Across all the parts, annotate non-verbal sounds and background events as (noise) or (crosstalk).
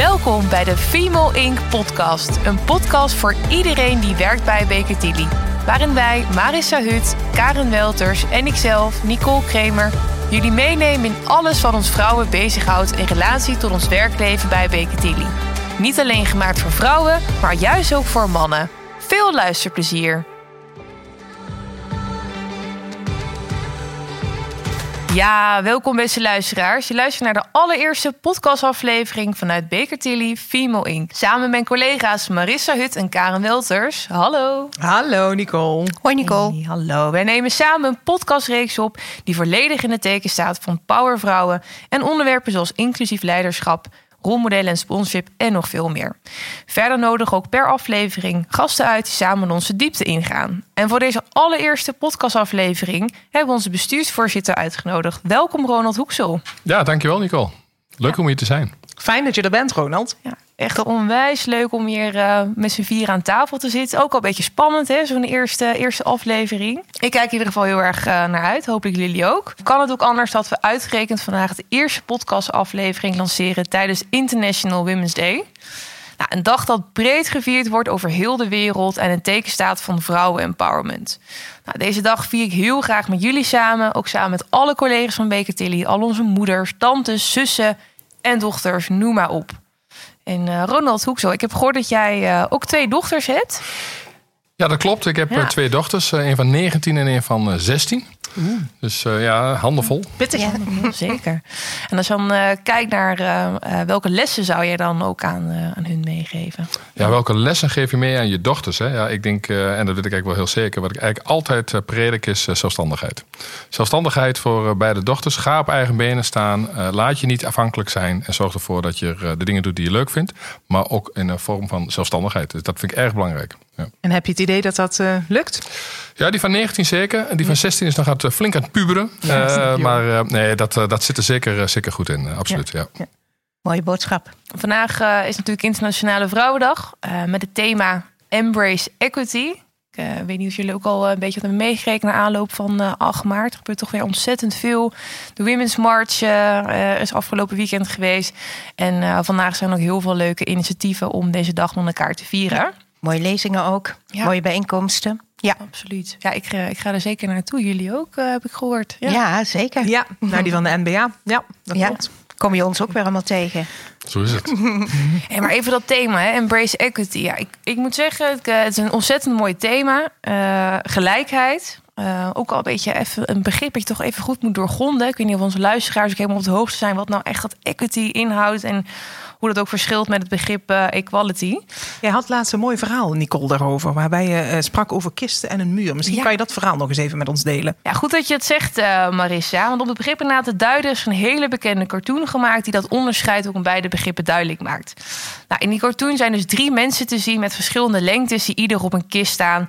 Welkom bij de Female Inc. podcast. Een podcast voor iedereen die werkt bij Baker Tilly. Waarin wij, Marissa Hut, Karen Welters en ikzelf, Nicole Kremer, jullie meenemen in alles wat ons vrouwen bezighoudt in relatie tot ons werkleven bij Baker Tilly. Niet alleen gemaakt voor vrouwen, maar juist ook voor mannen. Veel luisterplezier. Ja, welkom beste luisteraars. Je luistert naar de allereerste podcastaflevering vanuit Baker Tilly Female Inc. Samen met mijn collega's Marissa Hut en Karen Welters. Hallo. Hallo Nicole. Hoi Nicole. Hey, hallo. Wij nemen samen een podcastreeks op die volledig in het teken staat van powervrouwen en onderwerpen zoals inclusief leiderschap, rolmodellen en sponsorship en nog veel meer. Verder nodig ook per aflevering gasten uit die samen onze diepte ingaan. En voor deze allereerste podcastaflevering hebben we onze bestuursvoorzitter uitgenodigd. Welkom Ronald Hoeksel. Ja, dankjewel Nicole. Leuk om hier te zijn. Fijn dat je er bent, Ronald. Ja, echt onwijs leuk om hier uh, met z'n vier aan tafel te zitten. Ook al een beetje spannend, hè, zo'n eerste, eerste aflevering. Ik kijk in ieder geval heel erg uh, naar uit. Hopelijk jullie ook. Kan het ook anders dat we uitgerekend vandaag de eerste podcastaflevering lanceren tijdens International Women's Day? Nou, een dag dat breed gevierd wordt over heel de wereld en een teken staat van vrouwen empowerment. Nou, deze dag vier ik heel graag met jullie samen, ook samen met alle collega's van Baker Tilly, al onze moeders, tantes, zussen en dochters, noem maar op. En uh, Ronald Hoeksel, ik heb gehoord dat jij uh, ook twee dochters hebt. Ja, dat klopt. Ik heb ja. twee dochters. een van 19 en een van 16. Dus uh, ja, handenvol. Pittig. Ja, zeker. En als je dan uh, kijkt naar uh, welke lessen zou jij dan ook aan, aan hun meegeven? Ja, welke lessen geef je mee aan je dochters? Hè? Ja, ik denk, en dat weet ik eigenlijk wel heel zeker, wat ik eigenlijk altijd predik is zelfstandigheid. Zelfstandigheid voor beide dochters. Ga op eigen benen staan. laat je niet afhankelijk zijn. En zorg ervoor dat je de dingen doet die je leuk vindt. Maar ook in een vorm van zelfstandigheid. Dus dat vind ik erg belangrijk. Ja. En heb je het idee dat dat lukt? Ja, die van 19 zeker. En die van 16 is nog aan het, flink aan het puberen. Ja, uh, maar uh, nee, dat, uh, dat zit er zeker, zeker goed in. absoluut, ja. ja. Mooie boodschap. Vandaag is natuurlijk Internationale Vrouwendag. met het thema Embrace Equity. Ik weet niet of jullie ook al een beetje hebben meegekregen naar aanloop van uh, 8 maart. Er gebeurt toch weer ontzettend veel. De Women's March is afgelopen weekend geweest. En vandaag zijn ook heel veel leuke initiatieven om deze dag met elkaar te vieren. Mooie lezingen ook. Mooie bijeenkomsten. Ja, absoluut. Ja, ik, ik ga er zeker naartoe. Jullie ook, uh, heb ik gehoord. Ja, ja zeker. Ja, naar die van de NBA. Ja, dat ja. klopt. Kom je ons ook weer allemaal tegen. Zo is het. (laughs) hey, maar even dat thema, hè? embrace equity. Ja, ik, ik moet zeggen, het, het is een ontzettend mooi thema. Uh, gelijkheid. Uh, ook al een beetje even een begrip dat je toch even goed moet doorgronden. Ik weet niet of onze luisteraars ook helemaal op de hoogte zijn wat nou echt dat equity inhoudt en hoe dat ook verschilt met het begrip uh, equality. Jij had laatst een mooi verhaal, Nicole, daarover, waarbij je uh, sprak over kisten en een muur. Misschien ja. kan je dat verhaal nog eens even met ons delen. Ja, goed dat je het zegt, Marissa. Want om het begrip inderdaad te duiden is een hele bekende cartoon gemaakt die dat onderscheid ook in beide begrippen duidelijk maakt. Nou, in die cartoon zijn dus drie mensen te zien met verschillende lengtes die ieder op een kist staan.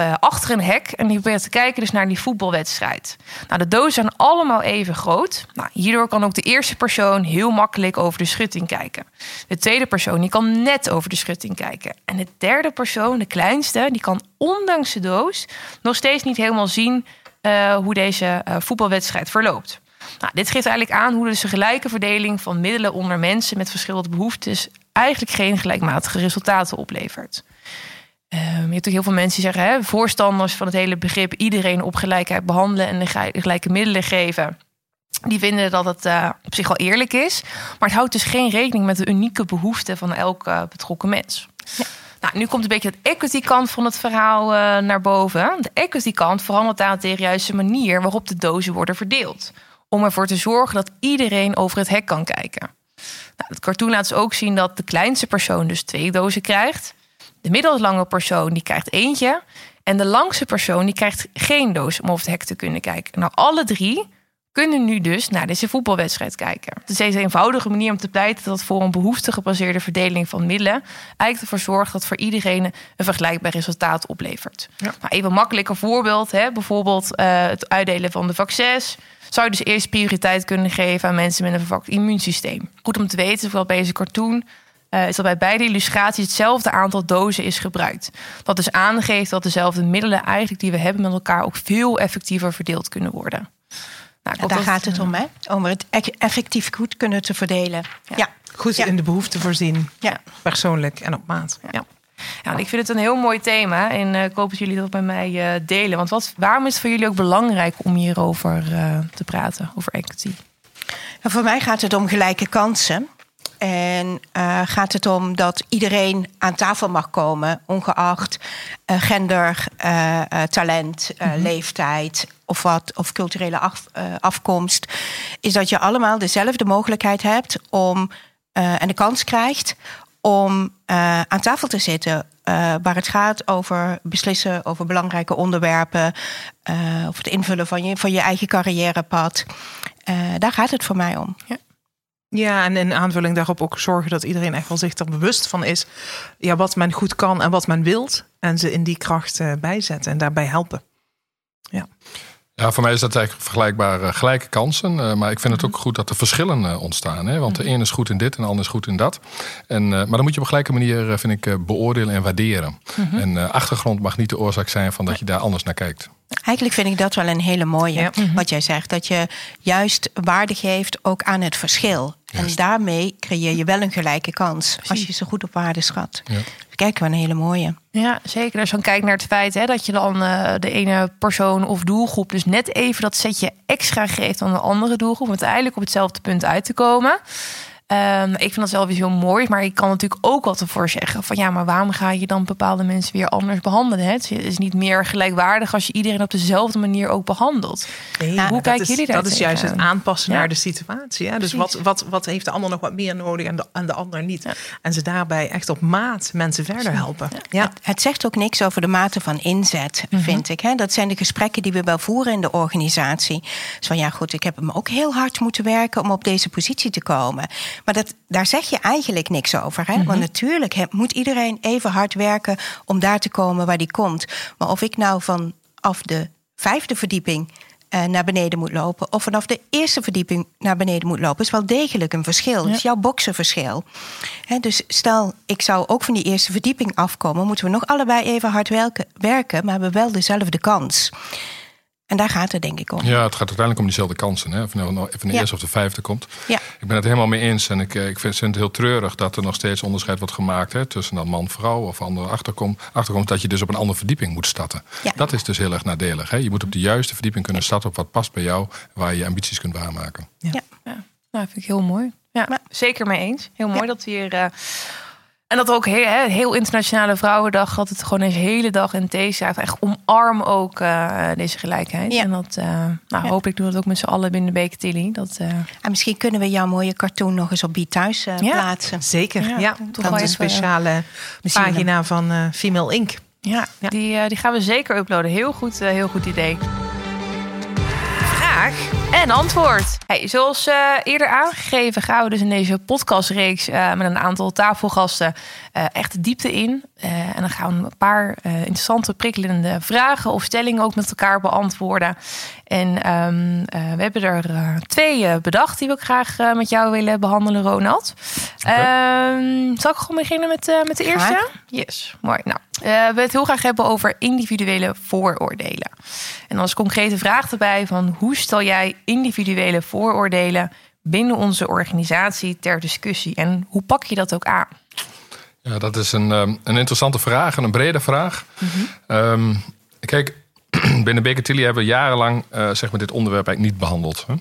Uh, achter een hek en die probeert te kijken dus naar die voetbalwedstrijd. Nou, de dozen zijn allemaal even groot. Nou, hierdoor kan ook de eerste persoon heel makkelijk over de schutting kijken. De tweede persoon die kan net over de schutting kijken. En de derde persoon, de kleinste, die kan ondanks de doos nog steeds niet helemaal zien uh, hoe deze uh, voetbalwedstrijd verloopt. Nou, dit geeft eigenlijk aan hoe een gelijke verdeling van middelen onder mensen met verschillende behoeftes eigenlijk geen gelijkmatige resultaten oplevert. Um, je hebt natuurlijk heel veel mensen die zeggen, hè, voorstanders van het hele begrip iedereen op gelijkheid behandelen en de gelijke middelen geven. Die vinden dat het uh, op zich wel eerlijk is. Maar het houdt dus geen rekening met de unieke behoeften van elke uh, betrokken mens. Ja. Nou, nu komt een beetje het equity kant van het verhaal uh, naar boven. De equity kant verandert aan de juiste manier waarop de dozen worden verdeeld. Om ervoor te zorgen dat iedereen over het hek kan kijken. Nou, het cartoon laat dus ook zien dat de kleinste persoon dus twee dozen krijgt. De middelslange persoon die krijgt eentje. En de langste persoon die krijgt geen doos om over het hek te kunnen kijken. Nou, alle drie kunnen nu dus naar deze voetbalwedstrijd kijken. Het is deze eenvoudige manier om te pleiten dat voor een behoeftegebaseerde verdeling van middelen eigenlijk ervoor zorgt dat voor iedereen een vergelijkbaar resultaat oplevert. Ja. Nou, even makkelijker voorbeeld, hè? bijvoorbeeld uh, het uitdelen van de vaccins. Zou je dus eerst prioriteit kunnen geven aan mensen met een verwakt immuunsysteem. Goed om te weten, bijvoorbeeld bij deze cartoon uh, is dat bij beide illustraties hetzelfde aantal dozen is gebruikt. Dat dus aangeeft dat dezelfde middelen eigenlijk die we hebben met elkaar ook veel effectiever verdeeld kunnen worden. Nou, ja, daar gaat het om, hè? Om het effectief goed kunnen te verdelen. Ja. ja. Goed Ja. in de behoefte voorzien. Ja. Persoonlijk en op maat. Ja. Ja, en ik vind het een heel mooi thema en eh, ik hoop dat jullie dat met mij eh, delen. Want wat, waarom is het voor jullie ook belangrijk om hierover eh, te praten, over equity? Voor mij gaat het om gelijke kansen. En eh, gaat het om dat iedereen aan tafel mag komen, ongeacht eh, gender, eh, talent, eh, leeftijd of wat, of culturele af- afkomst. Is dat je allemaal dezelfde mogelijkheid hebt om en de kans krijgt om aan tafel te zitten. waar het gaat over beslissen over belangrijke onderwerpen. over het invullen van je, van je eigen carrièrepad. Daar gaat het voor mij om. Ja, en in aanvulling daarop ook zorgen dat iedereen echt wel zich er bewust van is. Ja, wat men goed kan en wat men wilt. En ze in die kracht eh, bijzetten en daarbij helpen. Ja, voor mij is dat eigenlijk vergelijkbaar eh, gelijke kansen. Eh, maar ik vind het ook goed dat er verschillen ontstaan. Hè? Want de een is goed in dit en de ander is goed in dat. En, maar dan moet je op een gelijke manier, vind ik, beoordelen en waarderen. En eh, achtergrond mag niet de oorzaak zijn van dat je daar anders naar kijkt. Eigenlijk vind ik dat wel een hele mooie. Ja. Wat jij zegt. Dat je juist waarde geeft ook aan het verschil. En daarmee creëer je wel een gelijke kans. Als je ze goed op waarde schat. Ja. Kijk, wel een hele mooie. Ja, zeker. Als je dan kijkt naar het feit hè, dat je dan eh, de ene persoon of doelgroep dus net even dat setje extra geeft dan de andere doelgroep, om uiteindelijk op hetzelfde punt uit te komen. Ehm, ik vind dat zelf iets heel mooi, maar ik kan natuurlijk ook wat ervoor zeggen van ja, maar waarom ga je dan bepaalde mensen weer anders behandelen? Hè? Het is niet meer gelijkwaardig als je iedereen op dezelfde manier ook behandelt. Nee, hoe kijken jullie daar Dat is juist het aanpassen Ja. naar de situatie. Hè? Dus wat, wat, wat heeft de ander nog wat meer nodig en de, en de ander niet. En ze daarbij echt op maat mensen verder helpen. Ja. Het, het zegt ook niks over de mate van inzet, vind ik. Hè? Dat zijn de gesprekken die we wel voeren in de organisatie. Dus van ja, goed, ik heb hem ook heel hard moeten werken om op deze positie te komen. Maar dat, daar zeg je eigenlijk niks over. Hè? Want natuurlijk hè, moet iedereen even hard werken om daar te komen waar die komt. Maar of ik nou vanaf de vijfde verdieping eh, naar beneden moet lopen. of vanaf de eerste verdieping naar beneden moet lopen. is wel degelijk een verschil. Het is jouw boksenverschil. Hè, dus stel, ik zou ook van die eerste verdieping afkomen. moeten we nog allebei even hard werken, werken maar hebben wel dezelfde kans. En daar gaat het denk ik om. Ja, het gaat uiteindelijk om diezelfde kansen. Hè? Of nou even de Ja. eerste of de vijfde komt. Ja. Ik ben het helemaal mee eens. En ik, eh, ik vind, vind het heel treurig dat er nog steeds onderscheid wordt gemaakt hè, tussen dan man-vrouw of andere achterkom, achterkomst. Dat je dus op een andere verdieping moet starten. Ja. Dat is dus heel erg nadelig. Hè? Je moet op de juiste verdieping kunnen starten op wat past bij jou, waar je je ambities kunt waarmaken. Ja. Ja, nou, vind ik heel mooi. Ja, Maar- zeker mee eens. Heel mooi dat we hier. eh, en dat ook heel, heel internationale Vrouwendag. Dat het gewoon een hele dag in deze echt omarm ook eh, deze gelijkheid. Ja. En dat, eh, nou, Ja. hopelijk doen we dat ook met z'n allen binnen Beker Tilly. Dat, eh, En misschien kunnen we jouw mooie cartoon nog eens op Be Thuis eh, Ja. plaatsen. Zeker, Ja, ja. toch Dat is een speciale pagina van eh, Female Inc. ja, Ja. Die, die gaan we zeker uploaden. Heel goed, eh, heel goed idee. Vraag en antwoord. Hey, zoals eh, eerder aangegeven gaan we dus in deze podcastreeks eh, met een aantal tafelgasten eh, echt de diepte in. En dan gaan we een paar interessante, prikkelende vragen of stellingen ook met elkaar beantwoorden. En ehm, eh, we hebben er twee bedacht die we ook graag met jou willen behandelen, Ronald. Ehm, zal ik gewoon beginnen met, met de eerste? Graag. Yes, mooi. Nou, we het heel graag hebben over individuele vooroordelen. En als concrete vraag erbij van hoe stel jij individuele vooroordelen binnen onze organisatie ter discussie en hoe pak je dat ook aan? Ja, dat is een, ehm, een interessante vraag en een brede vraag. Ehm, kijk, (clears throat) binnen Baker Tilly hebben we jarenlang eh, zeg maar dit onderwerp eigenlijk niet behandeld. Hè?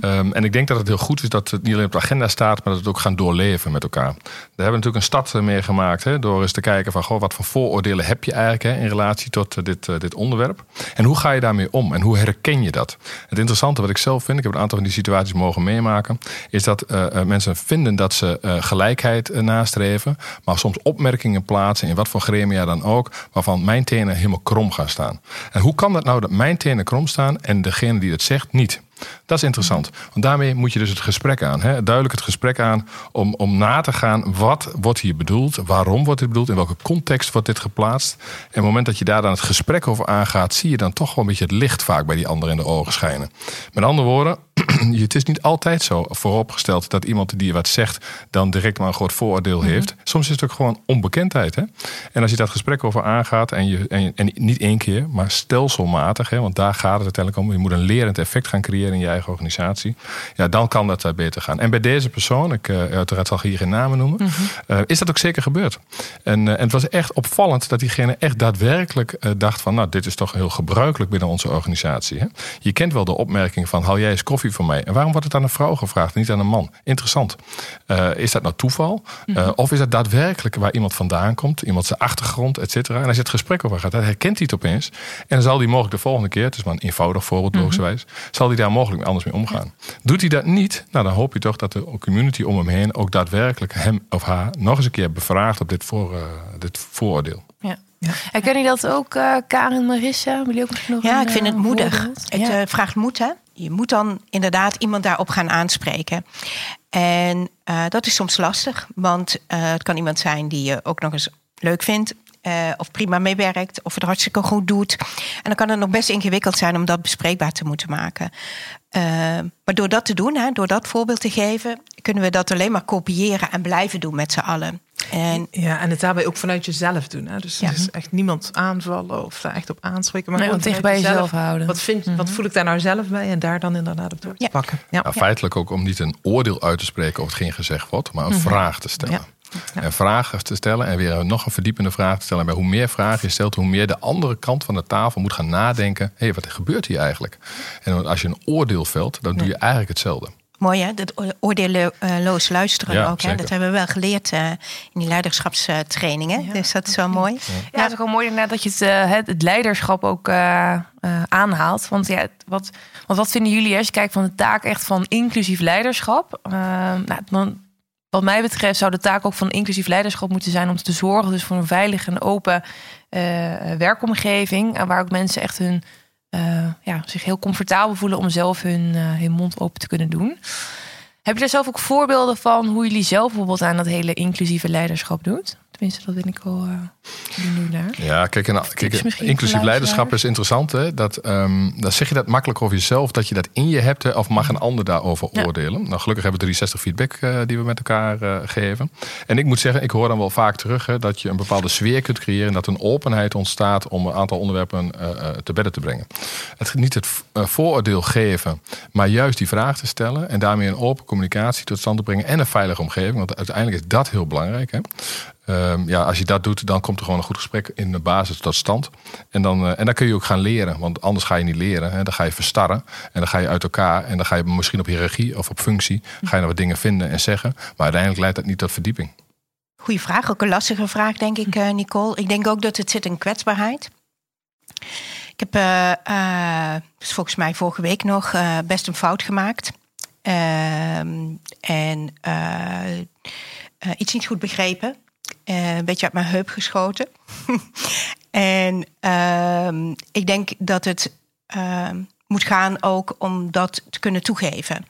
Ehm, en ik denk dat het heel goed is dat het niet alleen op de agenda staat, maar dat we het ook gaan doorleven met elkaar. Daar hebben we natuurlijk een stad eh, mee gemaakt hè, door eens te kijken van goh, wat voor vooroordelen heb je eigenlijk hè, in relatie tot eh, dit, dit onderwerp. En hoe ga je daarmee om en hoe herken je dat? Het interessante wat ik zelf vind, ik heb een aantal van die situaties mogen meemaken, is dat mensen vinden dat ze gelijkheid nastreven, maar soms opmerkingen plaatsen in wat voor gremia dan ook, waarvan mijn tenen helemaal krom gaan staan. En hoe kan dat nou dat mijn tenen krom staan en degene die het zegt niet? Dat is interessant. Want daarmee moet je dus het gesprek aan. Hè? Duidelijk het gesprek aan om, om na te gaan wat wordt hier bedoeld, waarom wordt dit bedoeld, in welke context wordt dit geplaatst. En op het moment dat je daar dan het gesprek over aangaat, zie je dan toch wel een beetje het licht vaak bij die ander in de ogen schijnen. Met andere woorden, (clears throat) het is niet altijd zo vooropgesteld dat iemand die wat zegt dan direct maar een groot vooroordeel Mhm. heeft. Soms is het ook gewoon onbekendheid. Hè? En als je dat gesprek over aangaat en, je, en, en niet één keer, maar stelselmatig, hè, want daar gaat het uiteindelijk om. Je moet een lerend effect gaan creëren in je eigen organisatie. Ja, dan kan dat eh, beter gaan. En bij deze persoon, ik uh, uiteraard zal hier geen namen noemen, Mhm. uh, is dat ook zeker gebeurd. En, uh, en het was echt opvallend dat diegene echt daadwerkelijk dacht van, nou, dit is toch heel gebruikelijk binnen onze organisatie. Hè? Je kent wel de opmerking van, haal jij eens koffie voor mij? En waarom wordt het aan een vrouw gevraagd, niet aan een man? Interessant. Uh, is dat nou toeval? Uh, of is dat daadwerkelijk waar iemand vandaan komt? Iemand zijn achtergrond, et cetera? En als je het gesprek over gaat, dan herkent hij het opeens. En dan zal hij mogelijk de volgende keer, het is maar een eenvoudig voorbeeld logischerwijs, zal hij daar mogelijk anders mee omgaan. Doet hij dat niet, nou, dan hoop je toch dat de community om hem heen ook daadwerkelijk hem of haar nog eens een keer bevraagt op dit, voor, uh, dit vooroordeel. Ja. Ja. Herken je dat ook, uh, Karen, Marissa? Wil je ook nog ja, een, ik vind het moedig. voorbeeld? Het Ja. uh, vraagt moed, hè? Je moet dan inderdaad iemand daarop gaan aanspreken. En uh, dat is soms lastig, want uh, het kan iemand zijn die je ook nog eens leuk vindt. Uh, of prima meewerkt, of het hartstikke goed doet. En dan kan het nog best ingewikkeld zijn om dat bespreekbaar te moeten maken. Maar door dat te doen, hè, door dat voorbeeld te geven, kunnen we dat alleen maar kopiëren en blijven doen met z'n allen. En, ja, en het daarbij ook vanuit jezelf doen. Hè? Dus, Ja. dus echt niemand aanvallen of daar echt op aanspreken. Maar Nee, gewoon dicht bij jezelf houden. Wat, vind, wat voel ik daar nou zelf bij? En daar dan inderdaad op door te Ja. pakken. Ja. Nou, feitelijk ook om niet een oordeel uit te spreken over hetgeen gezegd wordt, maar een vraag te stellen. Ja. Ja. En vragen te stellen en weer nog een verdiepende vraag te stellen. En bij hoe meer vragen je stelt, hoe meer de andere kant van de tafel moet gaan nadenken. Hé, hey, wat gebeurt hier eigenlijk? En als je een oordeel velt, dan doe je eigenlijk hetzelfde. Mooi hè, dat oor- oordeelloos luisteren Ja, ook. Hè? zeker. Dat hebben we wel geleerd eh, in die leiderschapstrainingen. Dus dat is wel mooi. Ja, het is ook wel mooi inderdaad dat je het, eh, het, het leiderschap ook eh, eh, aanhaalt. Want ja, wat, want wat vinden jullie als je kijkt van de taak echt van inclusief leiderschap? Nou, dan, wat mij betreft zou de taak ook van inclusief leiderschap moeten zijn om te zorgen dus voor een veilige en open eh, werkomgeving. waar ook mensen echt hun, eh, ja, zich heel comfortabel voelen om zelf hun, eh, hun mond open te kunnen doen. Heb je daar zelf ook voorbeelden van hoe jullie zelf bijvoorbeeld aan dat hele inclusieve leiderschap doet? Tenminste, dat ben ik wel eh naar. Ja, kijk, en, kijk inclusief leiderschap luisteraars? is interessant. Hè? Dat, ehm, dan zeg je dat makkelijk over jezelf, dat je dat in je hebt. Hè? Of mag een ander daarover Ja. oordelen? Nou, gelukkig hebben we 360 feedback eh, die we met elkaar eh, geven. En ik moet zeggen, ik hoor dan wel vaak terug hè, dat je een bepaalde sfeer kunt creëren. En dat een openheid ontstaat om een aantal onderwerpen eh, eh, te bedden te brengen. Het, niet het eh, vooroordeel geven, maar juist die vraag te stellen. En daarmee een open communicatie tot stand te brengen. En een veilige omgeving. Want uiteindelijk is dat heel belangrijk. Hè? Ehm, ja, als je dat doet, dan komt er gewoon een goed gesprek in de basis tot stand. En dan, eh, en dan kun je ook gaan leren, want anders ga je niet leren. Hè. Dan ga je verstarren en dan ga je uit elkaar. En dan ga je misschien op hiërarchie of op functie ga je nog wat dingen vinden en zeggen. Maar uiteindelijk leidt dat niet tot verdieping. Goeie vraag, ook een lastige vraag, denk ik, eh, Nicole. Ik denk ook dat het zit in kwetsbaarheid. Ik heb eh, dus volgens mij vorige week nog best een fout gemaakt. Ehm, en iets niet goed begrepen. Eh, een beetje uit mijn heup geschoten. (laughs) en ehm, ik denk dat het ehm, moet gaan ook om dat te kunnen toegeven.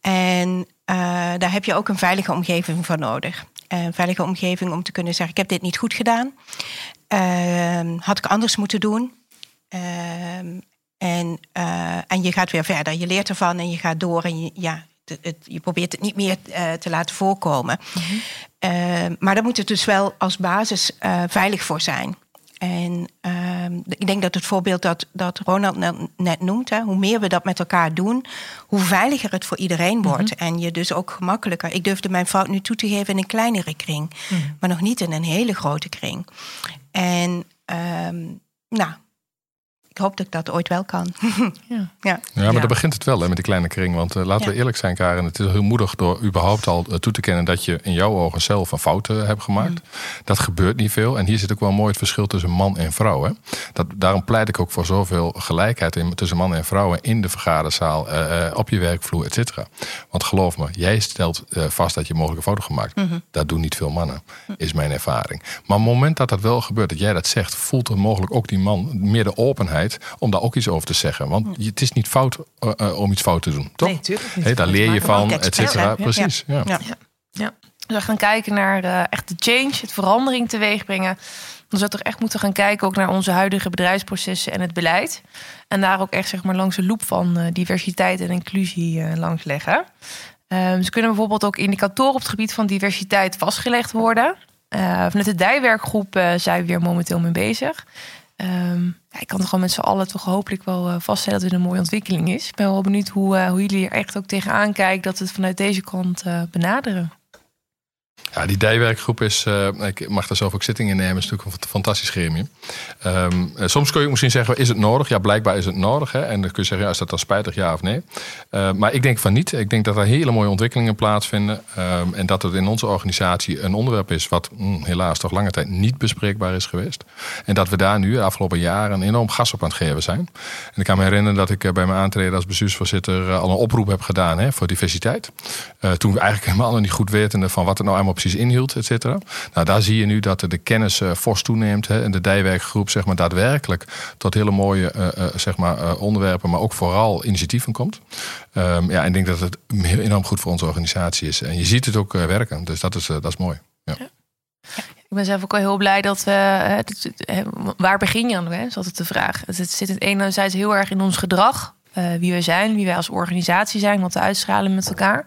En eh, daar heb je ook een veilige omgeving voor nodig. Een veilige omgeving om te kunnen zeggen: Ik heb dit niet goed gedaan. Ehm, had ik anders moeten doen. En, eh, en je gaat weer verder. Je leert ervan en je gaat door. En je, ja, het, het- je probeert het niet meer eh, te laten voorkomen. Ehm, maar daar moet het dus wel als basis eh, veilig voor zijn. En ehm, ik denk dat het voorbeeld dat, dat Ronald net- noemt, hè, hoe meer we dat met elkaar doen, hoe veiliger het voor iedereen wordt. En je dus ook gemakkelijker. Ik durfde mijn fout nu toe te geven in een kleinere kring, maar nog niet in een hele grote kring. En ehm, nou, ik hoop dat ik dat ooit wel kan. (laughs) Ja. ja. Ja, maar Ja. daar begint het wel hè, met die kleine kring. Want eh, laten we eerlijk zijn, Karen. Het is heel moedig door überhaupt al eh, toe te kennen dat je in jouw ogen zelf een fout eh, hebt gemaakt. Mm. Dat gebeurt niet veel. En hier zit ook wel mooi het verschil tussen man en vrouw. Hè. Dat, daarom pleit ik ook voor zoveel gelijkheid in, tussen man en vrouwen in de vergaderzaal, eh, eh, op je werkvloer, et cetera. Want geloof me, jij stelt eh, vast dat je mogelijk een foto gemaakt. Mhm. Dat doen niet veel mannen, is mijn ervaring. Maar op het moment dat dat wel gebeurt, dat jij dat zegt, voelt er mogelijk ook die man meer de openheid om daar ook iets over te zeggen. Want je- het is niet fout eh, eh, om iets fout te doen, toch? Nee, tuurlijk niet. Hé, daar leer je van, et cetera. zijn, ja. Precies, ja. Ja. Dus we gaan kijken naar eh, echt de change, het verandering teweeg brengen. Dan zou toch echt moeten gaan kijken ook naar onze huidige bedrijfsprocessen en het beleid. En daar ook echt zeg maar langs de loop van uh, diversiteit en inclusie uh, langs leggen. Um, ze kunnen bijvoorbeeld ook indicatoren op het gebied van diversiteit vastgelegd worden. Uh, vanuit de dijwerkgroep zijn we weer momenteel mee bezig. Um, ja, ik kan toch gewoon met z'n allen toch hopelijk wel vaststellen dat het een mooie ontwikkeling is. Ik ben wel benieuwd hoe, hoe jullie er echt ook tegenaan kijken dat we het vanuit deze kant benaderen. Ja, die dijwerkgroep is, uh, ik mag daar zelf ook zittingen nemen, is natuurlijk een fantastisch gremium. Um, soms kun je misschien zeggen, is het nodig? Ja, blijkbaar is het nodig. Hè? En dan kun je zeggen, ja, is dat dan spijtig, ja of nee? Uh, maar ik denk van niet. Ik denk dat er hele mooie ontwikkelingen plaatsvinden. Um, en dat het in onze organisatie een onderwerp is wat mm, helaas toch lange tijd niet bespreekbaar is geweest. En dat we daar nu de afgelopen jaren enorm gas op aan het geven zijn. En ik kan me herinneren dat ik bij mijn aantreden als bestuursvoorzitter al een oproep heb gedaan hè, voor diversiteit. toen we eigenlijk helemaal nog niet goed weten van wat er nou allemaal inhield, et cetera. Nou, daar zie je nu dat de kennis uh, fors toeneemt. Hè, en de dijwerkgroep zeg maar, daadwerkelijk tot hele mooie uh, uh, zeg maar, onderwerpen, maar ook vooral initiatieven komt. Um, ja, en ik denk dat het enorm goed voor onze organisatie is. En je ziet het ook werken, dus dat is, dat is mooi. Ja. Ik ben zelf ook wel heel blij dat we. waar begin je aan? Hè? Is altijd de vraag. Het zit het enerzijds heel erg in ons gedrag. wie we zijn, wie wij als organisatie zijn, wat we uitstralen met elkaar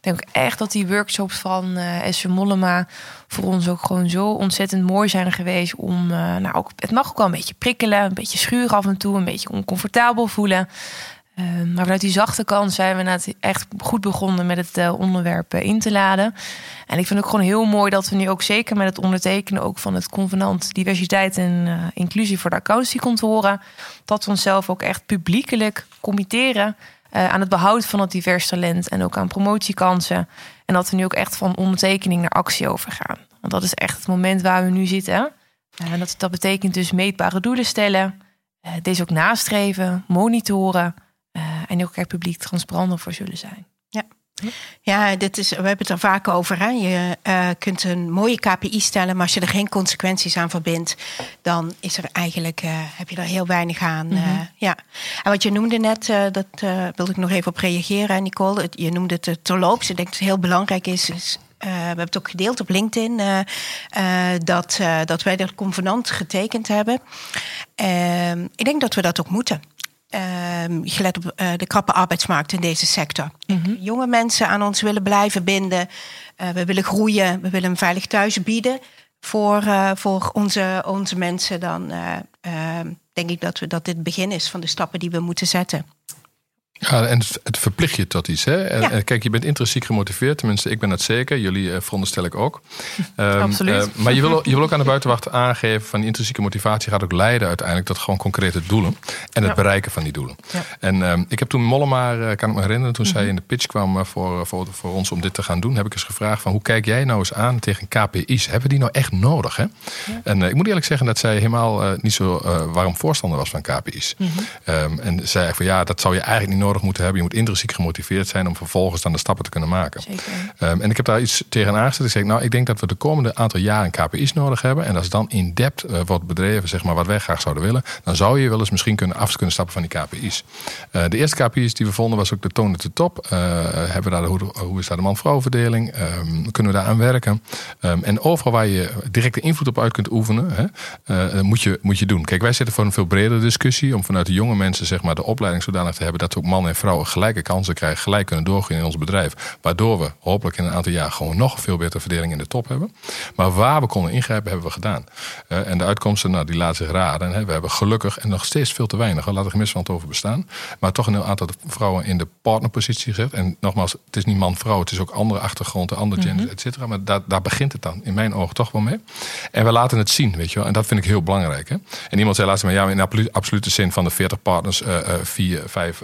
denk echt dat die workshops van uh, Esther Mollema voor ons ook gewoon zo ontzettend mooi zijn geweest. Om, uh, nou ook, het mag ook wel een beetje prikkelen, een beetje schuren af en toe, een beetje oncomfortabel voelen. Uh, maar vanuit die zachte kant zijn we net echt goed begonnen met het uh, onderwerp in te laden. En ik vind het ook gewoon heel mooi dat we nu ook zeker met het ondertekenen ook van het convenant diversiteit en inclusie voor de accountiekantoren, dat we onszelf ook echt publiekelijk committeren uh, aan het behoud van het divers talent en ook aan promotiekansen. En dat we nu ook echt van ondertekening naar actie overgaan. Want dat is echt het moment waar we nu zitten. Uh, dat, dat betekent dus meetbare doelen stellen, uh, deze ook nastreven, monitoren en ook er publiek transparant voor zullen zijn. Ja. Dit is, we hebben het er vaak over. Hè? Je uh, kunt een mooie KPI stellen, maar als je er geen consequenties aan verbindt, dan is er eigenlijk, uh, heb je er heel weinig aan. Mm -hmm. uh, ja. En wat je noemde net, dat wilde ik nog even op reageren, Nicole. Je noemde het terloops. Ik denk dat het heel belangrijk is, is uh, we hebben het ook gedeeld op LinkedIn, uh, uh, dat, dat wij dat convenant getekend hebben. Ehm, ik denk dat we dat ook moeten. Ehm, gelet op uh, de krappe arbeidsmarkt in deze sector. Mm -hmm. Jonge mensen aan ons willen blijven binden. Uh, we willen groeien. We willen een veilig thuis bieden voor, uh, voor onze, onze mensen. Dan ehm, denk ik dat, we, dat dit het begin is van de stappen die we moeten zetten. Ja, en het verplicht je tot iets. Hè? Ja. Kijk, je bent intrinsiek gemotiveerd. Tenminste, ik ben dat zeker. Jullie uh, veronderstel ik ook. Um, Absoluut. Uh, maar je wil, je wil ook aan de buitenwacht aangeven... van die intrinsieke motivatie gaat ook leiden uiteindelijk... tot gewoon concrete doelen. En het ja. bereiken van die doelen. Ja. En um, ik heb toen Mollema, uh, kan ik me herinneren... toen mm -hmm. zij in de pitch kwam voor, voor, voor ons om dit te gaan doen... heb ik eens gevraagd van hoe kijk jij nou eens aan tegen KPI's? Hebben we die nou echt nodig? Hè? En ik moet eerlijk zeggen dat zij helemaal niet zo warm voorstander was van KPI's. Mm -hmm. um, en zei van ja, dat zou je eigenlijk niet nodig moeten hebben. Je moet intrinsiek gemotiveerd zijn om vervolgens dan de stappen te kunnen maken. Um, en ik heb daar iets tegen aangezet. Ik zeg, nou, ik denk dat we de komende aantal jaren KPI's nodig hebben. En als dan in depth uh, wordt bedreven, zeg maar, wat wij graag zouden willen, dan zou je wel eens misschien kunnen af kunnen stappen van die KPI's. Uh, de eerste KPI's die we vonden was ook de toon de top. Uh, hebben we daar de, hoe, hoe, is daar de man-vrouw verdeling? Um, kunnen we daar aan werken? Um, en overal waar je directe invloed op uit kunt oefenen, hè, moet, je, moet je doen. Kijk, wij zitten voor een veel bredere discussie om vanuit de jonge mensen zeg maar, de opleiding zodanig te hebben dat we ook mannen en vrouwen gelijke kansen krijgen, gelijk kunnen doorgaan in ons bedrijf. Waardoor we hopelijk in een aantal jaar gewoon nog veel betere verdeling in de top hebben. Maar waar we konden ingrijpen, hebben we gedaan. Uh, en de uitkomsten, nou, die laten zich raden. Hè. We hebben gelukkig en nog steeds veel te weinig, laat er gemist van het over bestaan. Maar toch een heel aantal vrouwen in de partnerpositie gezet. En nogmaals, het is niet man-vrouw, het is ook andere achtergronden, andere genders, mm -hmm. et cetera. Maar daar, daar begint het dan in mijn ogen toch wel mee. En we laten het zien, weet je wel. En dat vind ik heel belangrijk. Hè. En iemand zei laatst maar, ja, in absolute zin van de 40 partners, uh, uh, vier, vijf,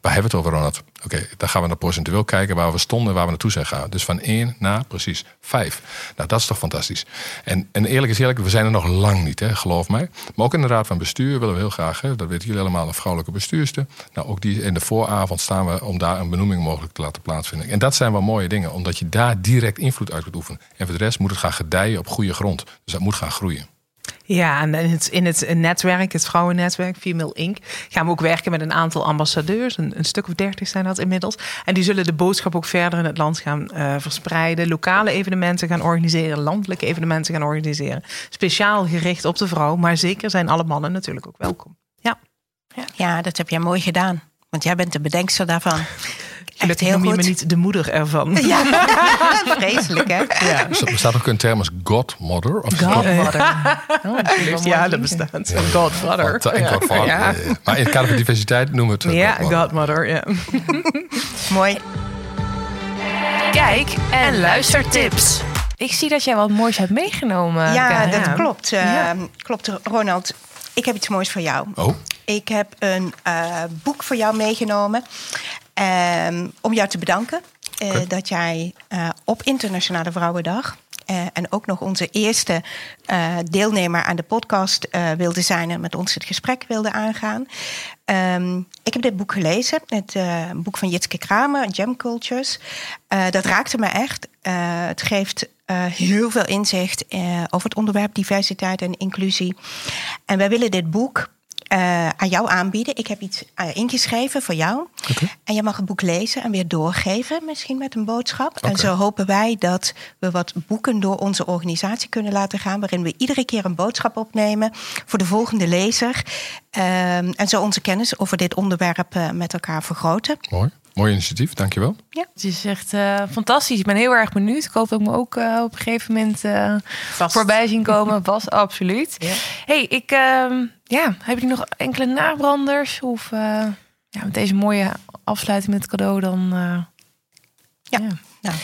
waar hebben we het over, Ronald? Oké, okay, dan gaan we naar procentueel kijken waar we stonden, waar we naartoe zijn gegaan. Dus van 1 naar precies 5. Nou, dat is toch fantastisch. En, en eerlijk is eerlijk, we zijn er nog lang niet, hè, geloof mij. Maar ook in de Raad van Bestuur willen we heel graag, hè, dat weten jullie allemaal, een vrouwelijke bestuurster. Nou, ook die in de vooravond staan we om daar een benoeming mogelijk te laten plaatsvinden. En dat zijn wel mooie dingen, omdat je daar direct invloed uit kunt oefenen. En voor de rest moet het gaan gedijen op goede grond. Dus dat moet gaan groeien. Ja, en in het, in het netwerk, het vrouwennetwerk, Female Inc., gaan we ook werken met een aantal ambassadeurs. Een, stuk of dertig zijn dat inmiddels. En die zullen de boodschap ook verder in het land gaan uh, verspreiden. Lokale evenementen gaan organiseren, landelijke evenementen gaan organiseren. Speciaal gericht op de vrouw, maar zeker zijn alle mannen natuurlijk ook welkom. Ja, ja. ja dat heb jij mooi gedaan. Want jij bent de bedenkster daarvan. Echt heel noem je me niet de moeder ervan. (laughs) Ja, vreselijk hè? Ja. Er bestaat ook een term als godmother. Of godmother. (laughs) Oh, ja, dat bestaat. Ja. Godfather. En godfather. Ja. Maar in het kader van diversiteit noemen we het Ja, godmother. ja. (laughs) Mooi. Kijk en luistertips. Ik zie dat jij wat moois hebt meegenomen. Ja, dat klopt. Uh, klopt, Ronald. Ik heb iets moois voor jou. Oh. Ik heb een uh, boek voor jou meegenomen. Um, om jou te bedanken uh, dat jij uh, op Internationale Vrouwendag. Uh, en ook nog onze eerste deelnemer aan de podcast wilde zijn en met ons het gesprek wilde aangaan. Um, ik heb dit boek gelezen, het boek van Jitske Kramer, Gem Cultures. dat raakte me echt. het geeft heel veel inzicht over het onderwerp diversiteit en inclusie. En wij willen dit boek uh, aan jou aanbieden. Ik heb iets uh, ingeschreven voor jou. Okay. En je mag het boek lezen en weer doorgeven, misschien met een boodschap. Okay. En zo hopen wij dat we wat boeken door onze organisatie kunnen laten gaan, waarin we iedere keer een boodschap opnemen voor de volgende lezer. Uh, en zo onze kennis over dit onderwerp uh, met elkaar vergroten. Mooi. Mooi initiatief, dankjewel. Ja. Het is echt uh, fantastisch. Ik ben heel erg benieuwd. Ik hoop dat ik me ook uh, op een gegeven moment uh, voorbij zien komen. (laughs) Was absoluut. Ja. hey, ik, ehm, ja, heb je nog enkele nabranders? Of ja, met deze mooie afsluiting met het cadeau dan... ja. ja. Nou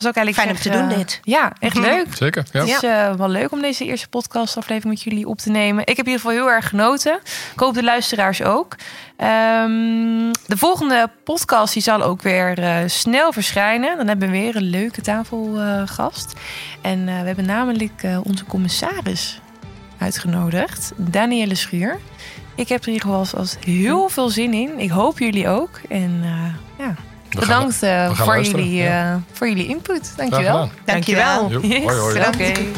is ook eigenlijk fijn om te doen dit. Ja, echt mhm. leuk. Zeker. Ja. Het is uh, wel leuk om deze eerste podcastaflevering met jullie op te nemen. Ik heb in ieder geval heel erg genoten. Ik hoop de luisteraars ook. Um, de volgende podcast die zal ook weer uh, snel verschijnen. Dan hebben we weer een leuke tafelgast. Uh, en we hebben namelijk onze commissaris uitgenodigd, Danielle Schuur. Ik heb er in ieder geval als heel veel zin in. Ik hoop jullie ook. En ja, Bedankt uh, voor, jullie, uh, ja. voor jullie input. Dankjewel. Dankjewel. Dankjewel. Yes. Hoi, hoi. Oké. Okay.